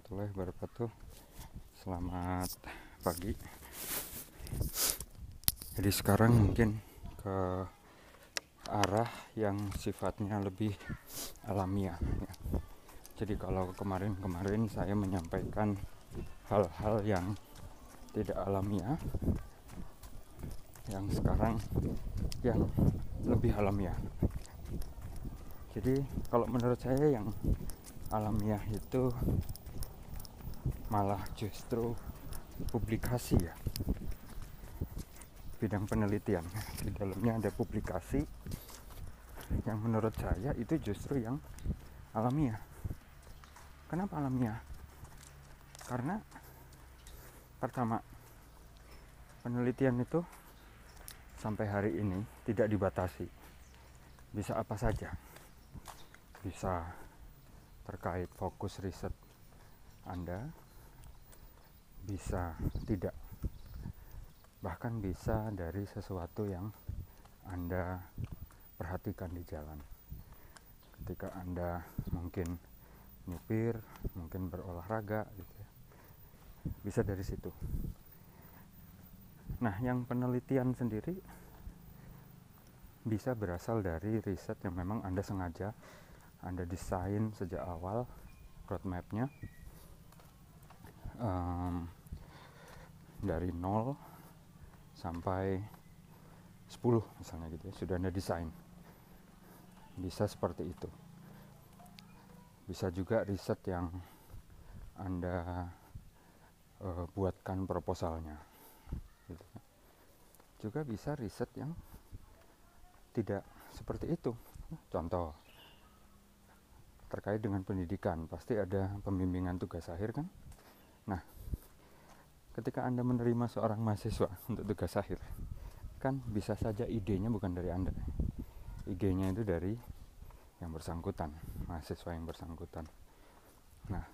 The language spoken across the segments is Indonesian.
Warahmatullahi wabarakatuh. Selamat pagi. Jadi sekarang mungkin ke arah yang sifatnya lebih alamiah ya. Jadi kalau kemarin-kemarin saya menyampaikan hal-hal yang tidak alamiah Yang sekarang yang lebih alamiah. Jadi kalau menurut saya yang alamiah itu malah justru publikasi ya. Bidang penelitian. Di dalamnya ada publikasi yang menurut saya itu justru yang alamiah. Kenapa alamiah? Karena pertama penelitian itu sampai hari ini tidak dibatasi. Bisa apa saja. Bisa terkait fokus riset Anda bisa tidak. Bahkan bisa dari sesuatu yang Anda perhatikan di jalan. Ketika Anda mungkin nyupir mungkin berolahraga gitu ya. Bisa dari situ. Nah yang penelitian sendiri bisa berasal dari riset yang memang Anda sengaja anda desain sejak awal roadmapnya um, dari nol sampai 10 misalnya gitu ya sudah Anda desain bisa seperti itu bisa juga riset yang Anda uh, buatkan proposalnya gitu. Ya. juga bisa riset yang tidak seperti itu contoh terkait dengan pendidikan pasti ada pembimbingan tugas akhir kan nah ketika anda menerima seorang mahasiswa untuk tugas akhir kan bisa saja idenya bukan dari anda. Idenya itu dari yang bersangkutan mahasiswa yang bersangkutan. Nah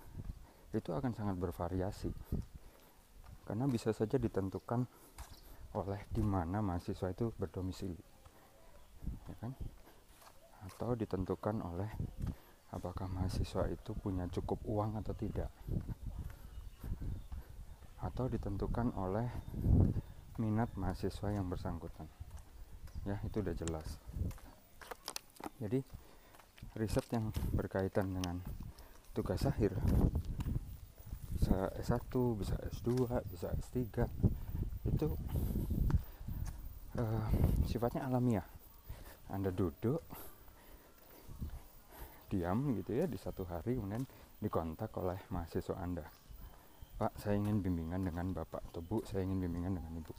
itu akan sangat bervariasi. Karena bisa saja ditentukan oleh di mana mahasiswa itu berdomisili ya kan? Atau ditentukan oleh apakah mahasiswa itu punya cukup uang atau tidak atau ditentukan oleh minat mahasiswa yang bersangkutan. Ya itu udah jelas. Jadi riset yang berkaitan dengan tugas akhir bisa S1 bisa S2 bisa S3 itu uh, sifatnya alamiah. Anda duduk diam gitu ya di satu hari kemudian dikontak oleh mahasiswa Anda. Pak, saya ingin bimbingan dengan Bapak atau Bu, saya ingin bimbingan dengan Ibu.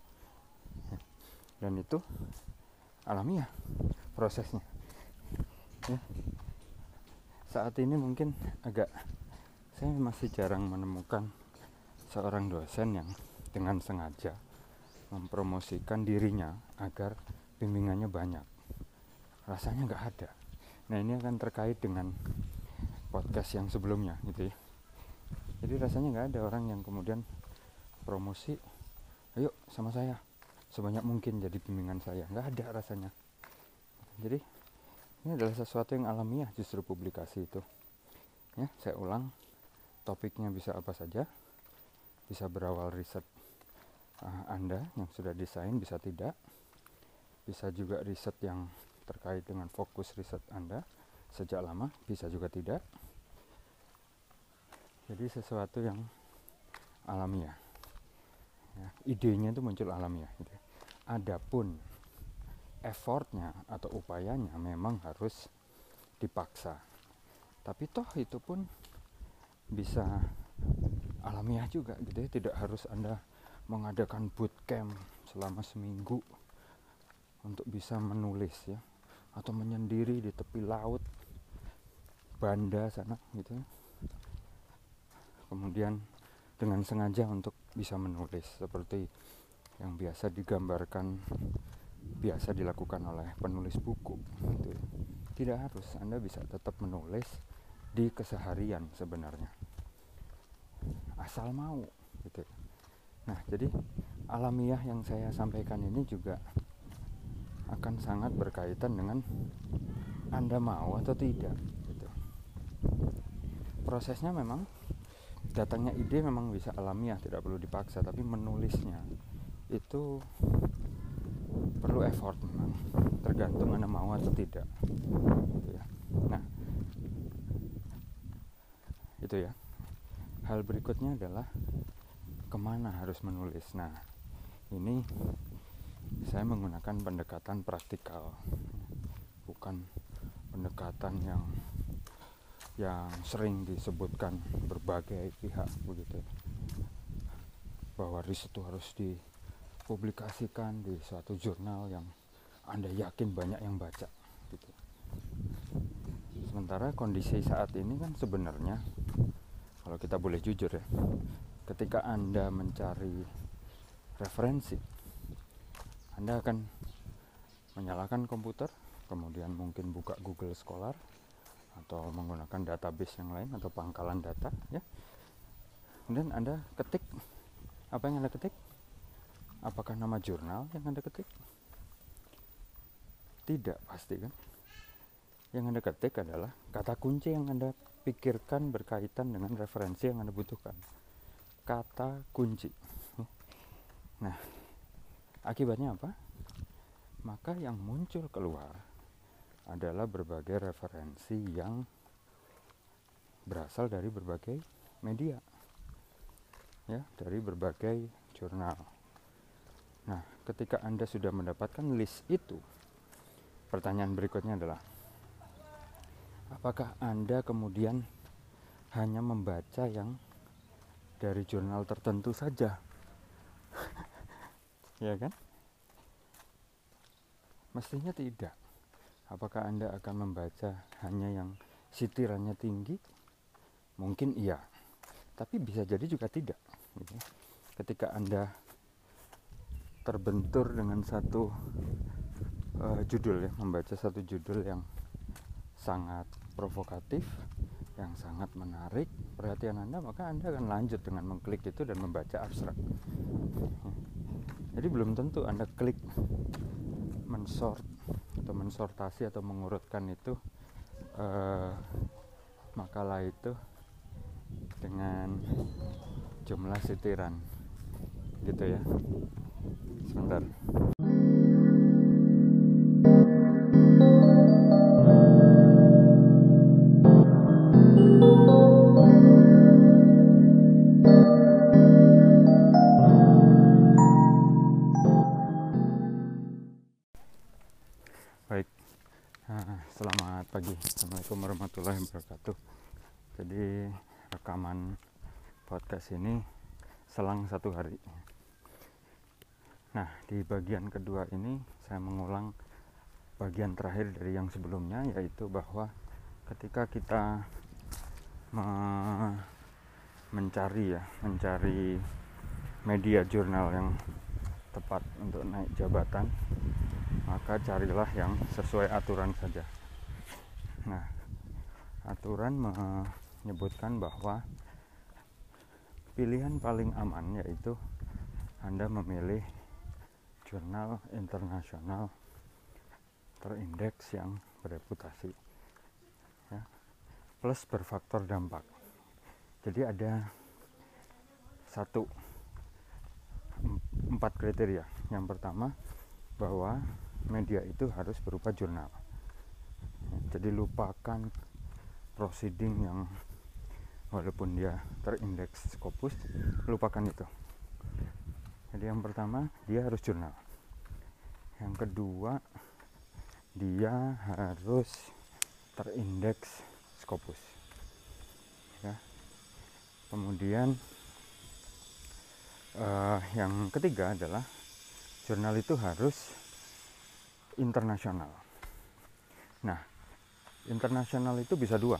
Dan itu alamiah prosesnya. Ya. Saat ini mungkin agak saya masih jarang menemukan seorang dosen yang dengan sengaja mempromosikan dirinya agar bimbingannya banyak. Rasanya nggak ada Nah ini akan terkait dengan podcast yang sebelumnya gitu ya. Jadi rasanya nggak ada orang yang kemudian promosi, ayo sama saya sebanyak mungkin jadi bimbingan saya. Nggak ada rasanya. Jadi ini adalah sesuatu yang alamiah justru publikasi itu. Ya, saya ulang, topiknya bisa apa saja, bisa berawal riset uh, Anda yang sudah desain, bisa tidak, bisa juga riset yang terkait dengan fokus riset Anda sejak lama, bisa juga tidak. Jadi sesuatu yang alamiah. Ya, idenya itu muncul alamiah. Gitu. Adapun effortnya atau upayanya memang harus dipaksa. Tapi toh itu pun bisa alamiah juga gitu ya. Tidak harus Anda mengadakan bootcamp selama seminggu untuk bisa menulis ya atau menyendiri di tepi laut Banda sana gitu kemudian dengan sengaja untuk bisa menulis seperti yang biasa digambarkan biasa dilakukan oleh penulis buku gitu. tidak harus anda bisa tetap menulis di keseharian sebenarnya asal mau gitu nah jadi alamiah yang saya sampaikan ini juga akan sangat berkaitan dengan Anda mau atau tidak gitu. Prosesnya memang datangnya ide memang bisa alamiah tidak perlu dipaksa tapi menulisnya itu perlu effort memang tergantung anda mau atau tidak gitu ya. Nah itu ya. Hal berikutnya adalah ke mana harus menulis. Nah ini saya menggunakan pendekatan praktikal bukan pendekatan yang yang sering disebutkan berbagai pihak begitu bahwa riset itu harus dipublikasikan di suatu jurnal yang anda yakin banyak yang baca gitu. Sementara kondisi saat ini kan sebenarnya kalau kita boleh jujur ya ketika anda mencari referensi anda akan menyalakan komputer kemudian mungkin buka Google Scholar atau menggunakan database yang lain atau pangkalan data ya. Kemudian anda ketik apa yang anda ketik? Apakah nama jurnal yang anda ketik? Tidak pasti kan? Yang anda ketik adalah kata kunci yang anda pikirkan berkaitan dengan referensi yang anda butuhkan. Kata kunci. Nah akibatnya apa? Maka yang muncul keluar adalah berbagai referensi yang berasal dari berbagai media ya dari berbagai jurnal. Nah ketika anda sudah mendapatkan list itu pertanyaan berikutnya adalah apakah anda kemudian hanya membaca yang dari jurnal tertentu saja? Ya kan? Mestinya tidak Apakah Anda akan membaca hanya yang sitirannya tinggi? Mungkin iya, tapi bisa jadi juga tidak. Gitu. Ketika Anda terbentur dengan satu uh, judul ya, membaca satu judul yang sangat provokatif, yang sangat menarik perhatian Anda, maka Anda akan lanjut dengan mengklik itu dan membaca abstrak. Jadi belum tentu Anda klik mensort atau mensortasi atau mengurutkan itu uh, makalah itu dengan jumlah sitiran. Gitu ya. Sebentar Assalamualaikum warahmatullahi wabarakatuh. Jadi rekaman podcast ini selang satu hari. Nah di bagian kedua ini saya mengulang bagian terakhir dari yang sebelumnya yaitu bahwa ketika kita me mencari ya mencari media jurnal yang tepat untuk naik jabatan maka carilah yang sesuai aturan saja. Nah aturan menyebutkan bahwa pilihan paling aman yaitu Anda memilih jurnal internasional terindeks yang bereputasi ya, plus berfaktor dampak. Jadi ada satu empat kriteria. Yang pertama bahwa media itu harus berupa jurnal. Jadi lupakan proceeding yang walaupun dia terindeks Scopus lupakan itu. Jadi yang pertama dia harus jurnal. Yang kedua dia harus terindeks Scopus. Ya. Kemudian uh, yang ketiga adalah jurnal itu harus internasional. Nah internasional itu bisa dua.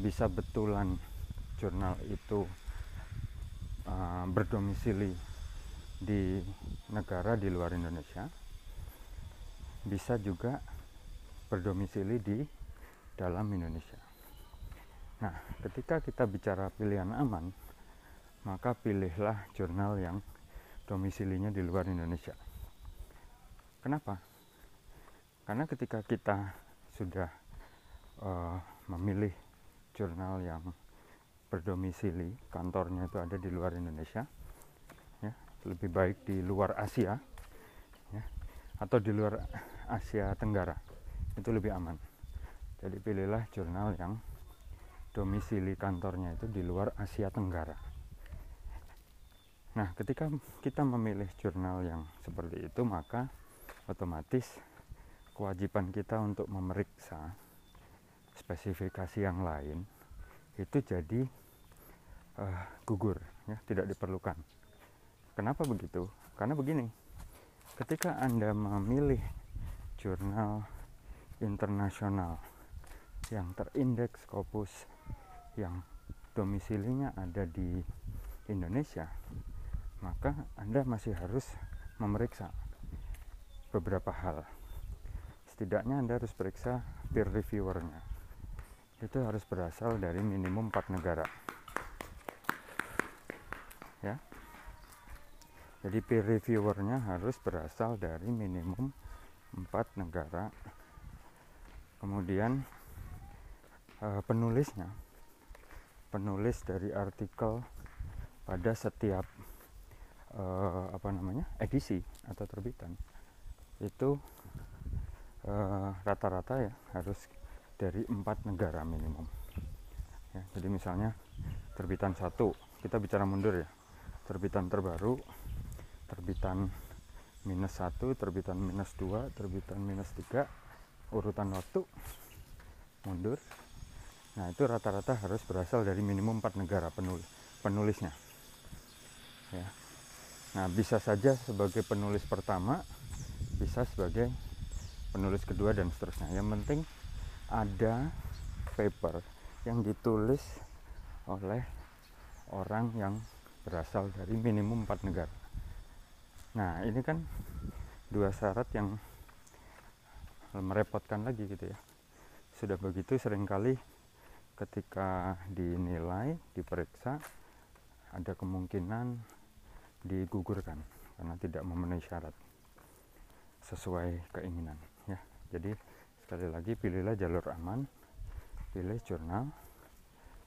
Bisa betulan jurnal itu uh, berdomisili di negara di luar Indonesia. Bisa juga berdomisili di dalam Indonesia. Nah ketika kita bicara pilihan aman maka pilihlah jurnal yang domisilinya di luar Indonesia. Kenapa? Karena ketika kita sudah uh, memilih jurnal yang berdomisili kantornya itu ada di luar Indonesia ya lebih baik di luar Asia ya atau di luar Asia Tenggara itu lebih aman. Jadi pilihlah jurnal yang domisili kantornya itu di luar Asia Tenggara. Nah ketika kita memilih jurnal yang seperti itu maka otomatis kewajiban kita untuk memeriksa spesifikasi yang lain itu jadi uh, gugur ya tidak diperlukan. Kenapa begitu? Karena begini ketika anda memilih jurnal internasional yang terindeks Scopus yang domisilinya ada di Indonesia maka anda masih harus memeriksa beberapa hal. Setidaknya anda harus periksa peer reviewernya itu harus berasal dari minimum 4 negara. Ya. Jadi peer reviewernya harus berasal dari minimum 4 negara. Kemudian uh, penulisnya. Penulis dari artikel pada setiap uh, apa namanya edisi atau terbitan. Itu eh, rata-rata uh, ya harus dari empat negara minimum. Ya, jadi misalnya terbitan satu kita bicara mundur ya. Terbitan terbaru terbitan minus satu terbitan minus dua terbitan minus tiga urutan waktu mundur. Nah itu rata-rata harus berasal dari minimum empat negara penulis penulisnya. Ya. Nah bisa saja sebagai penulis pertama bisa sebagai penulis kedua dan seterusnya. Yang penting ada paper yang ditulis oleh orang yang berasal dari minimum 4 negara. Nah, ini kan dua syarat yang merepotkan lagi gitu ya. Sudah begitu sering kali ketika dinilai, diperiksa ada kemungkinan digugurkan karena tidak memenuhi syarat sesuai keinginan ya. Jadi sekali lagi pilihlah jalur aman. Pilih jurnal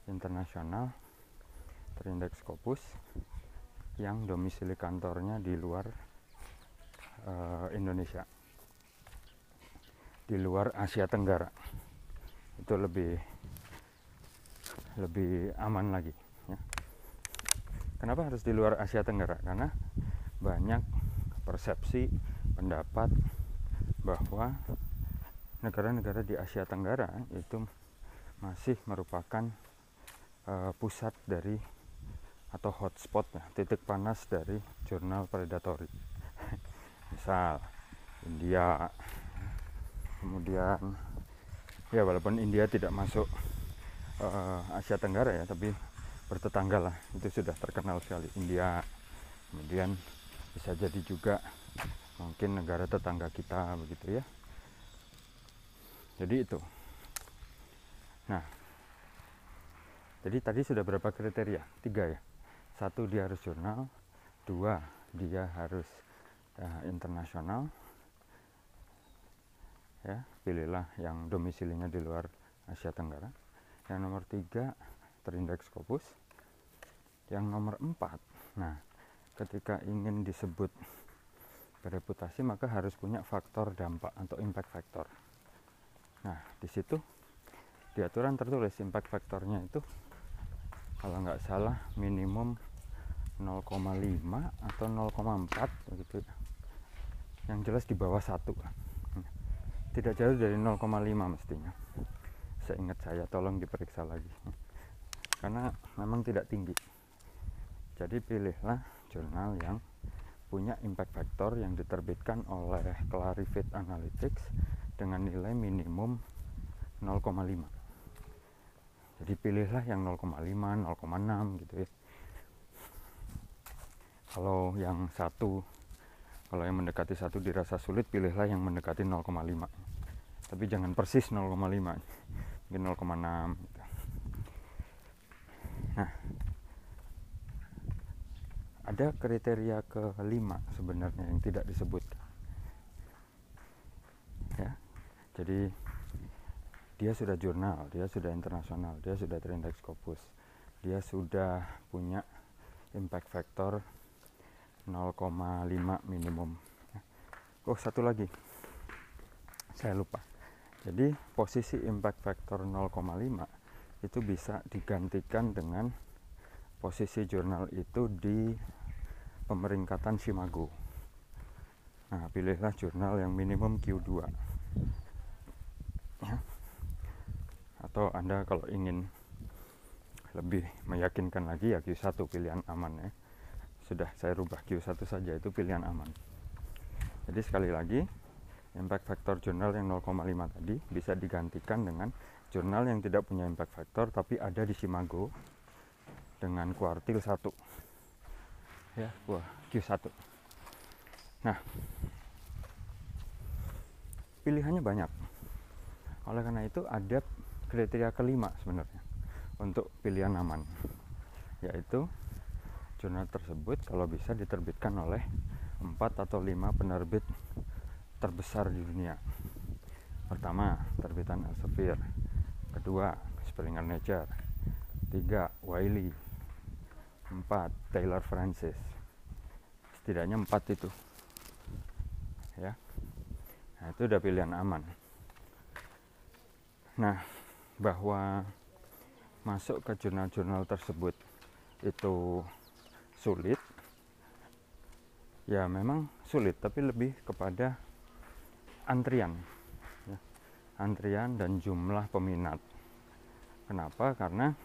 internasional terindeks Scopus yang domisili kantornya di luar uh, Indonesia. Di luar Asia Tenggara. Itu lebih lebih aman lagi ya. kenapa harus di luar Asia Tenggara? Karena banyak persepsi pendapat bahwa negara-negara di Asia Tenggara itu masih merupakan uh, pusat dari atau hotspot ya, titik panas dari jurnal predatory. Misal India, kemudian ya walaupun India tidak masuk uh, Asia Tenggara ya, tapi bertetangga lah itu sudah terkenal sekali India. Kemudian bisa jadi juga mungkin negara tetangga kita begitu ya jadi itu. Nah. Jadi tadi sudah berapa kriteria? Tiga ya? Satu dia harus jurnal. Dua dia harus uh, internasional. Ya pilihlah yang domisilinya di luar Asia Tenggara. Yang nomor tiga terindeks Scopus. Yang nomor empat nah ketika ingin disebut bereputasi maka harus punya faktor dampak atau impact factor Nah, di situ di aturan tertulis impact faktornya itu kalau nggak salah minimum 0,5 atau 0,4 begitu ya. Yang jelas di bawah satu. Tidak jauh dari 0,5 mestinya. Seingat saya tolong diperiksa lagi. Karena memang tidak tinggi. Jadi pilihlah jurnal yang punya impact factor yang diterbitkan oleh Clarivate Analytics dengan nilai minimum 0,5 jadi pilihlah yang 0,5 0,6 gitu ya. Kalau yang satu kalau yang mendekati satu dirasa sulit pilihlah yang mendekati 0,5 tapi jangan persis 0,5 mungkin 0,6 gitu. nah ada kriteria kelima sebenarnya yang tidak disebutkan ya jadi dia sudah jurnal dia sudah internasional dia sudah terindeks Scopus dia sudah punya impact factor 0,5 minimum. Oh satu lagi. Saya lupa. Jadi posisi impact factor 0,5 itu bisa digantikan dengan posisi jurnal itu di pemeringkatan Shimago. Nah pilihlah jurnal yang minimum Q2 ya. atau anda kalau ingin lebih meyakinkan lagi ya Q1 pilihan aman ya. Sudah saya rubah Q1 saja itu pilihan aman. Jadi sekali lagi impact factor jurnal yang 0,5 tadi bisa digantikan dengan jurnal yang tidak punya impact factor tapi ada di Simago dengan kuartil 1 ya wah Q1 nah pilihannya banyak oleh karena itu ada kriteria kelima sebenarnya untuk pilihan aman yaitu jurnal tersebut kalau bisa diterbitkan oleh empat atau lima penerbit terbesar di dunia. Pertama, terbitan Elsevier. Kedua, Springer Nature. Tiga, Wiley. Empat, Taylor Francis. Setidaknya empat itu. Ya. Nah, itu udah pilihan aman. Nah, bahwa masuk ke jurnal-jurnal tersebut itu sulit ya memang sulit tapi lebih kepada antrian ya. antrian dan jumlah peminat kenapa karena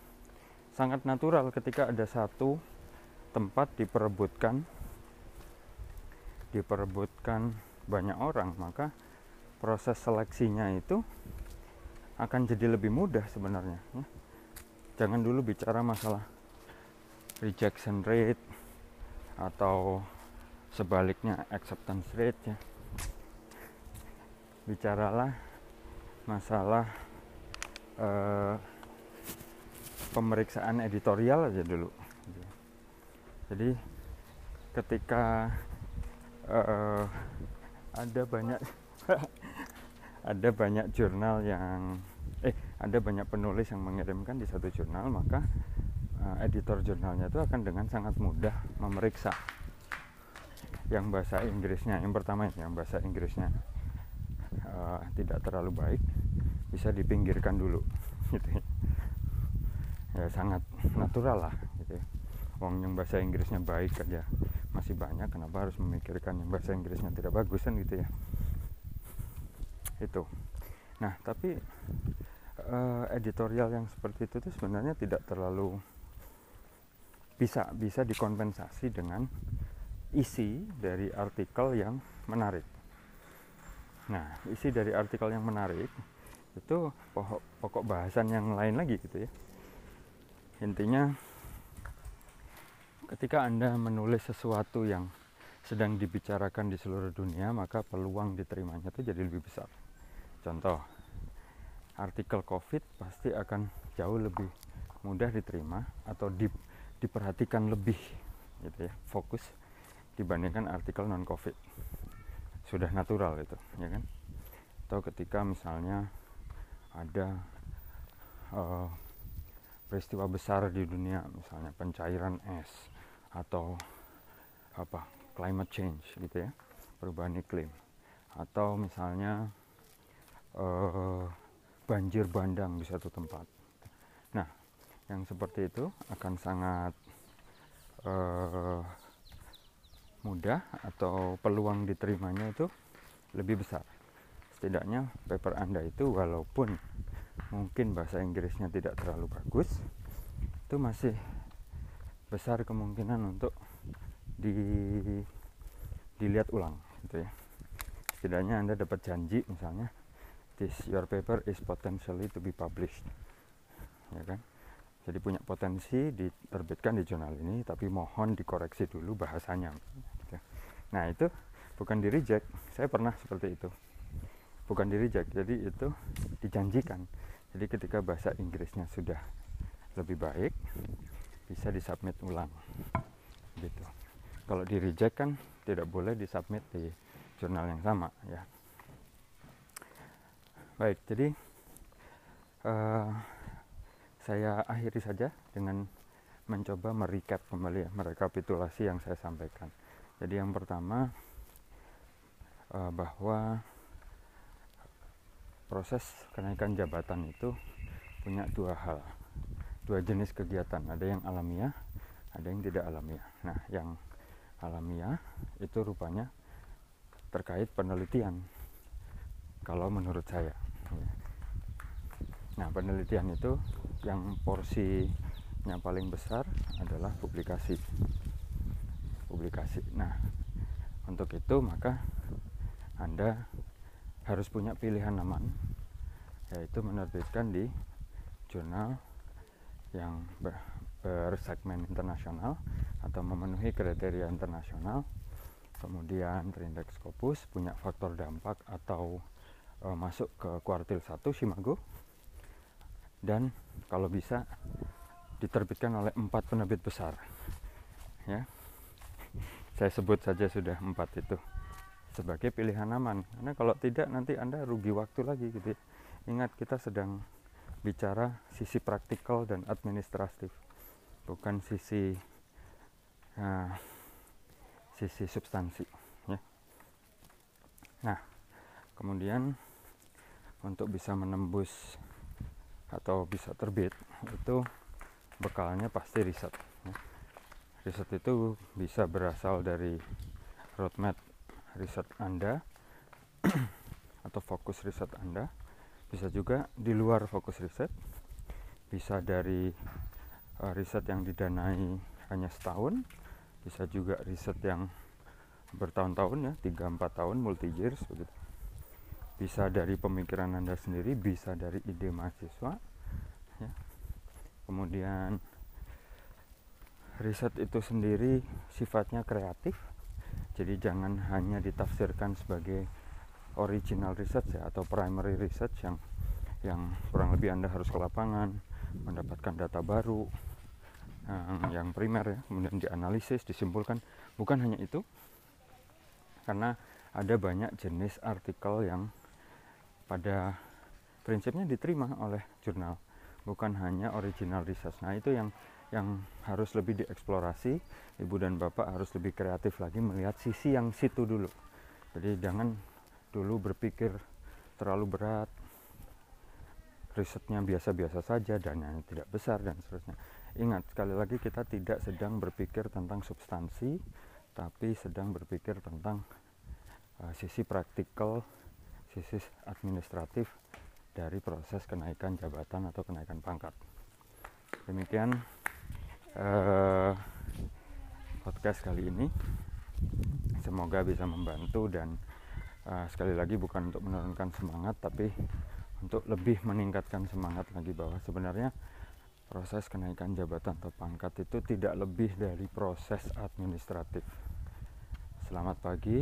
sangat natural ketika ada satu tempat diperebutkan diperebutkan banyak orang maka proses seleksinya itu akan jadi lebih mudah sebenarnya ya. jangan dulu bicara masalah rejection rate atau sebaliknya acceptance rate ya bicaralah masalah uh, pemeriksaan editorial aja dulu jadi ketika uh, ada banyak ada banyak jurnal yang eh ada banyak penulis yang mengirimkan di satu jurnal maka uh, editor jurnalnya itu akan dengan sangat mudah memeriksa yang bahasa Inggrisnya yang pertama yang bahasa Inggrisnya uh, tidak terlalu baik bisa dipinggirkan dulu gitu ya. ya sangat natural lah gitu ya. Wong yang bahasa Inggrisnya baik aja masih banyak kenapa harus memikirkan yang bahasa Inggrisnya tidak bagus kan gitu ya itu nah tapi uh, editorial yang seperti itu tuh sebenarnya tidak terlalu bisa bisa dikompensasi dengan isi dari artikel yang menarik. Nah, isi dari artikel yang menarik itu pokok, pokok bahasan yang lain lagi gitu ya. Intinya ketika Anda menulis sesuatu yang sedang dibicarakan di seluruh dunia, maka peluang diterimanya itu jadi lebih besar. Contoh, artikel COVID pasti akan jauh lebih mudah diterima atau di, diperhatikan lebih gitu ya, fokus dibandingkan artikel non covid sudah natural itu ya kan? Atau ketika misalnya ada uh, peristiwa besar di dunia misalnya pencairan es atau apa climate change gitu ya perubahan iklim. Atau misalnya uh, banjir bandang di satu tempat nah yang seperti itu akan sangat uh, mudah atau peluang diterimanya itu lebih besar. Setidaknya paper Anda itu walaupun mungkin bahasa Inggrisnya tidak terlalu bagus, itu masih besar kemungkinan untuk di dilihat ulang gitu ya. Setidaknya Anda dapat janji misalnya this your paper is potentially to be published. Ya kan? jadi punya potensi diterbitkan di jurnal ini tapi mohon dikoreksi dulu bahasanya. Gitu. nah itu bukan di reject. Saya pernah seperti itu. Bukan di reject. Jadi itu dijanjikan. Jadi ketika bahasa Inggrisnya sudah lebih baik bisa disubmit ulang. Gitu. Kalau di reject kan tidak boleh disubmit di jurnal yang sama ya baik jadi uh, saya akhiri saja dengan mencoba merecap kembali ya, merekapitulasi yang saya sampaikan. Jadi yang pertama uh, bahwa proses kenaikan jabatan itu punya dua hal, dua jenis kegiatan. Ada yang alamiah, ada yang tidak alamiah. Nah, yang alamiah itu rupanya terkait penelitian. Kalau menurut saya, nah penelitian itu yang porsi yang paling besar adalah publikasi. Publikasi. Nah untuk itu maka anda harus punya pilihan aman yaitu menerbitkan di jurnal yang ber, bersegmen internasional atau memenuhi kriteria internasional. Kemudian terindeks Scopus punya faktor dampak atau e, masuk ke kuartil 1 Simago dan kalau bisa diterbitkan oleh empat penerbit besar. Ya. Saya sebut saja sudah empat itu sebagai pilihan aman. Karena kalau tidak nanti anda rugi waktu lagi gitu ya. ingat kita sedang bicara sisi praktikal dan administratif bukan sisi uh, sisi substansi ya. Nah kemudian untuk bisa menembus atau bisa terbit itu bekalnya pasti riset ya. riset itu bisa berasal dari roadmap riset Anda atau fokus riset Anda bisa juga di luar fokus riset bisa dari uh, riset yang didanai hanya setahun bisa juga riset yang bertahun-tahun ya 3-4 tahun multi years begitu bisa dari pemikiran anda sendiri bisa dari ide mahasiswa ya. Kemudian riset itu sendiri sifatnya kreatif jadi jangan hanya ditafsirkan sebagai original research ya atau primary research yang yang kurang lebih anda harus ke lapangan mendapatkan data baru yang, yang primer ya kemudian dianalisis disimpulkan. Bukan hanya itu karena ada banyak jenis artikel yang pada prinsipnya diterima oleh jurnal bukan hanya original research. Nah, itu yang yang harus lebih dieksplorasi. Ibu dan Bapak harus lebih kreatif lagi melihat sisi yang situ dulu. Jadi jangan dulu berpikir terlalu berat, risetnya biasa-biasa saja dan yang tidak besar dan seterusnya. Ingat sekali lagi kita tidak sedang berpikir tentang substansi, tapi sedang berpikir tentang uh, sisi praktikal, sisi administratif dari proses kenaikan jabatan atau kenaikan pangkat. Demikian uh, podcast kali ini. Semoga bisa membantu dan uh, sekali lagi bukan untuk menurunkan semangat, tapi untuk lebih meningkatkan semangat lagi bahwa sebenarnya proses kenaikan jabatan atau pangkat itu tidak lebih dari proses administratif. Selamat pagi.